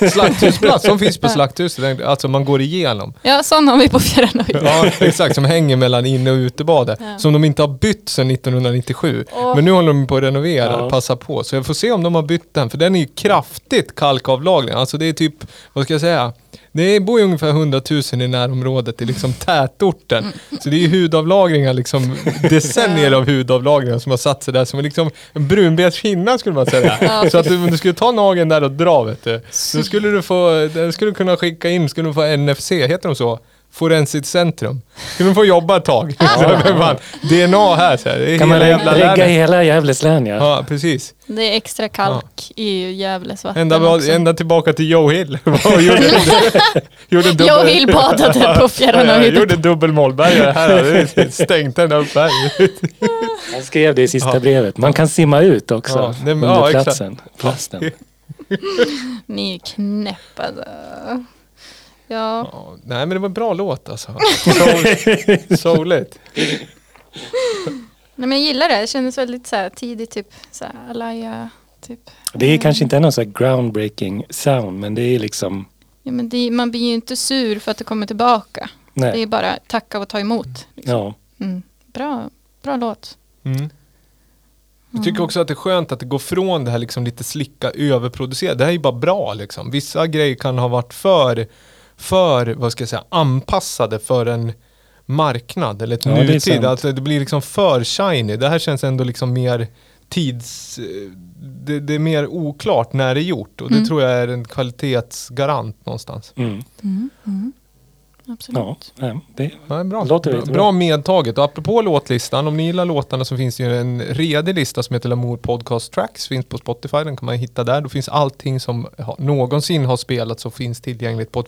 Ja, slakthusplast som finns på slakthuset, alltså man går igenom. Ja, sån har vi på Fjärranhöjden. Ja, exakt, som hänger mellan inne och utebadet. Ja. Som de inte har bytt sedan 1997. Åh. Men nu håller de på att renovera, Ja. passa på. Så jag får se om de har bytt den, för den är ju kraftigt kalkavlagring. Alltså det är typ, vad ska jag säga? Det bor ju ungefär 100 000 i närområdet, i liksom tätorten. Mm. Så det är ju hudavlagringar, liksom decennier av hudavlagringar som har satt sig där som är liksom en brunbetshinna skulle man säga. Ja. Så att du, om du skulle ta nageln där och dra vet du, då skulle du få, skulle du kunna skicka in, skulle du få NFC, heter de så? Forensiskt centrum. Skulle de få jobba ett tag. Så, fan, DNA här så här. Det är Kan man lägga hela Gävles län ja. Ja, precis. Det är extra kalk i Gävles vatten Ända, också. ända tillbaka till Joe Hill. Gjorde, gjorde dubbel, Joe Hill badade på Fjärran Ja, jag höjden. gjorde dubbel målbergare här. Stängt ända upp här. Han skrev det i sista Ja. brevet. Man kan simma ut också Ja, det- under ja, platsen. plasten. Ni är knäppade. Ja, Ja, nej men det var en bra låt alltså. Soul, souligt. Nej, men jag gillar det. Det kändes väldigt så här, tidigt, typ så här, Alaya, typ. Det är kanske inte någon så här groundbreaking sound men det är liksom... Ja, men det, man blir ju inte sur för att det kommer tillbaka. Det är Nej. bara tacka och ta emot. Liksom. Ja. Mm. Bra, bra låt. Mm. Jag tycker också att det är skönt att det går från det här liksom lite slicka överproducerade. Det här är ju bara bra liksom. Vissa grejer kan ha varit för, för vad ska jag säga, anpassade för en marknad eller ett Ja, det nutid. sant. Alltså, det blir liksom för shiny. Det här känns ändå liksom mer tids... Det, det är mer oklart när det är gjort och det Mm. tror jag är en kvalitetsgarant någonstans. Mm. Mm. Absolut. Ja, det, Ja, bra. Låter bra, medtaget. Och apropå låtlistan, om ni gillar låtarna så finns det ju en redig lista som heter Lamour Podcast Tracks. Finns på Spotify, den kan man hitta där. Då finns allting som någonsin har spelats och finns tillgängligt på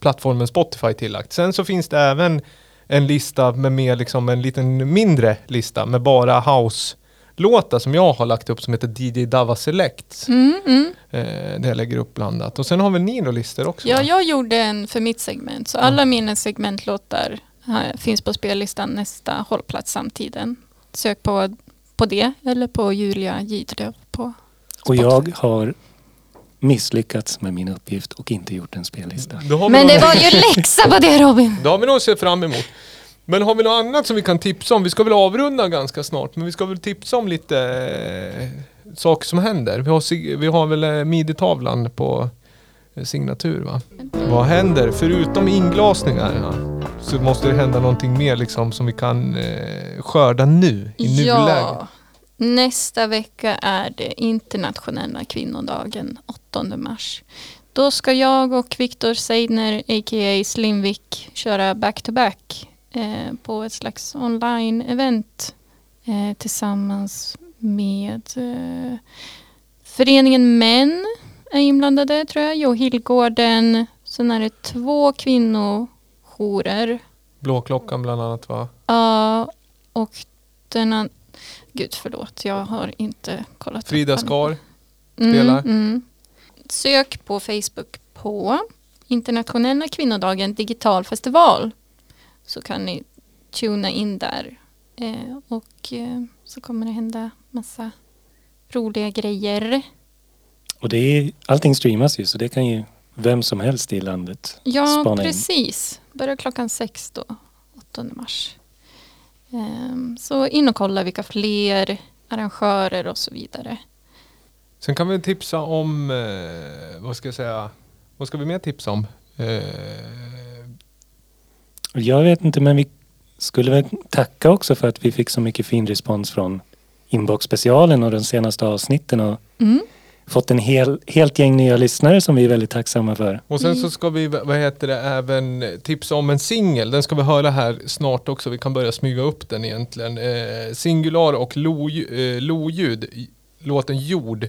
plattformen Spotify tillagt. Sen så finns det även en lista med mer liksom en liten mindre lista med bara house-låtar som jag har lagt upp som heter DJ Dava Select. Mm, mm. Eh, där jag lägger upp blandat. Och sen har väl ni då listor också? Ja, va? jag gjorde en för mitt segment. Så alla mina segmentlåtar här finns på spellistan nästa hållplats samtiden. Sök på, på det eller på Julia Gidlöv på och Spotify. jag har misslyckats med min uppgift och inte gjort en spellista. Men det var ju läxa på det Robin! Det har vi nog att se fram emot. Men har vi något annat som vi kan tipsa om? Vi ska väl avrunda ganska snart, men vi ska väl tipsa om lite eh, saker som händer. Vi har, vi har väl eh, midi-tavlan på eh, signatur va? Vad händer? Förutom inglasningarna så måste det hända någonting mer liksom som vi kan eh, skörda nu, i nuläget. Ja, nästa vecka är det internationella kvinnodagen 8 mars. Då ska jag och Viktor Seidner, a.k.a. Slimvik, köra back-to-back eh, på ett slags online-event eh, tillsammans med eh, föreningen Män är inblandade tror jag. Jo Hillgården. Sen är det två kvinnojourer Blåklockan bland annat va? Ja, och den an- Gud förlåt, jag har inte kollat. Frida. Skar. Mm, spelar. Mm. Sök på Facebook på Internationella kvinnodagen digital festival. Så kan ni tuna in där. Eh, och eh, så kommer det hända massa roliga grejer. Och det är, allting streamas ju så det kan ju vem som helst i landet Ja, spana in. precis. Börjar klockan sex då, 8 mars. Ehm, så in och kolla vilka fler arrangörer och så vidare. Sen kan vi tipsa om, eh, vad ska jag säga, vad ska vi mer tipsa om? Eh, Jag vet inte men vi skulle väl tacka också för att vi fick så mycket fin respons från Inbox-specialen och de senaste avsnitten och Mm. fått en hel, helt gäng nya lyssnare som vi är väldigt tacksamma för. Och sen så ska vi, vad heter det, även tipsa om en singel. Den ska vi höra här snart också. Vi kan börja smyga upp den egentligen. Eh, singular och lo, eh, loljud. i- Låten Jord.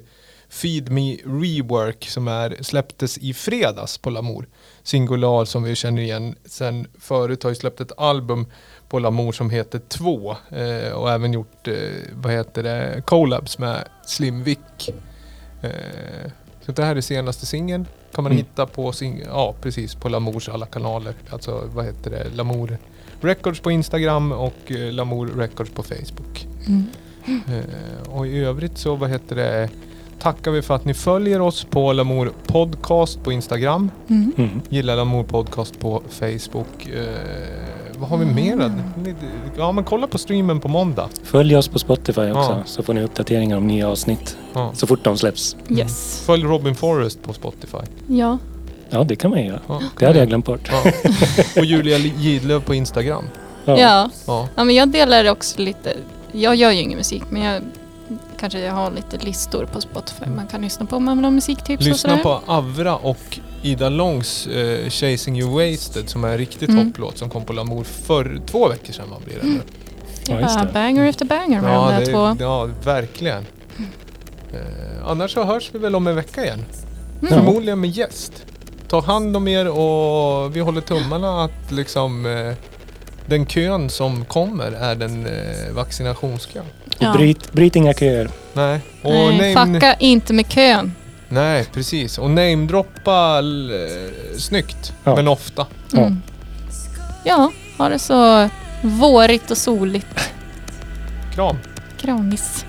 Feed Me Rework som är, släpptes i fredags på Lamour. Singular som vi känner igen sen förut har ju släppt ett album på Lamour som heter Två. Eh, och även gjort, eh, vad heter det, collabs med Slim Vick. Eh, så det här är senaste singeln. Kan man Mm. hitta på, sing- ja, precis, på Lamours alla kanaler. Alltså vad heter det? Lamour Records på Instagram och eh, Lamour Records på Facebook. Mm. Eh, och i övrigt så vad heter det? Tackar vi för att ni följer oss på Lamour Podcast på Instagram. Mm. Mm. Gillar Lamour Podcast på Facebook. Eh, vad har vi mer? Ni- Ja men kolla på streamen på måndag. Följ oss på Spotify också Ja. så får ni uppdateringar om nya avsnitt Ja. så fort de släpps. Yes. Följ Robin Forrest på Spotify. Ja. Ja, det kan man göra. Ja, Det hade jag glömt bort. Ja. Och Julia Gidlöv på Instagram. Ja. Ja. Ja. ja, men jag delar också lite. Jag gör ju ingen musik, men jag kanske jag har lite listor på Spotify man kan lyssna på om man vill ha musiktips och Lyssna sådär. på Avra och Ida Longs eh, Chasing You Wasted som är en riktig Mm. topplåt som kom på Lamour för två veckor sedan. Vad blir det? nu? Ja, Ja, det. banger efter banger med Ja, de där det, två. ja, verkligen. Eh, annars så hörs vi väl om en vecka igen. Mm. Förmodligen med gäst. Ta hand om er och vi håller tummarna att liksom eh, den kön som kommer är den eh, vaccinationskön. Ja. Och bryt, bryt inga köer. Nej, och Nej, name, fucka inte med kön. nej precis. Och namedroppa eh, snyggt, Ja. men ofta. Ja. Mm. Ja, ha det så vårigt och soligt. Kram! Kramis.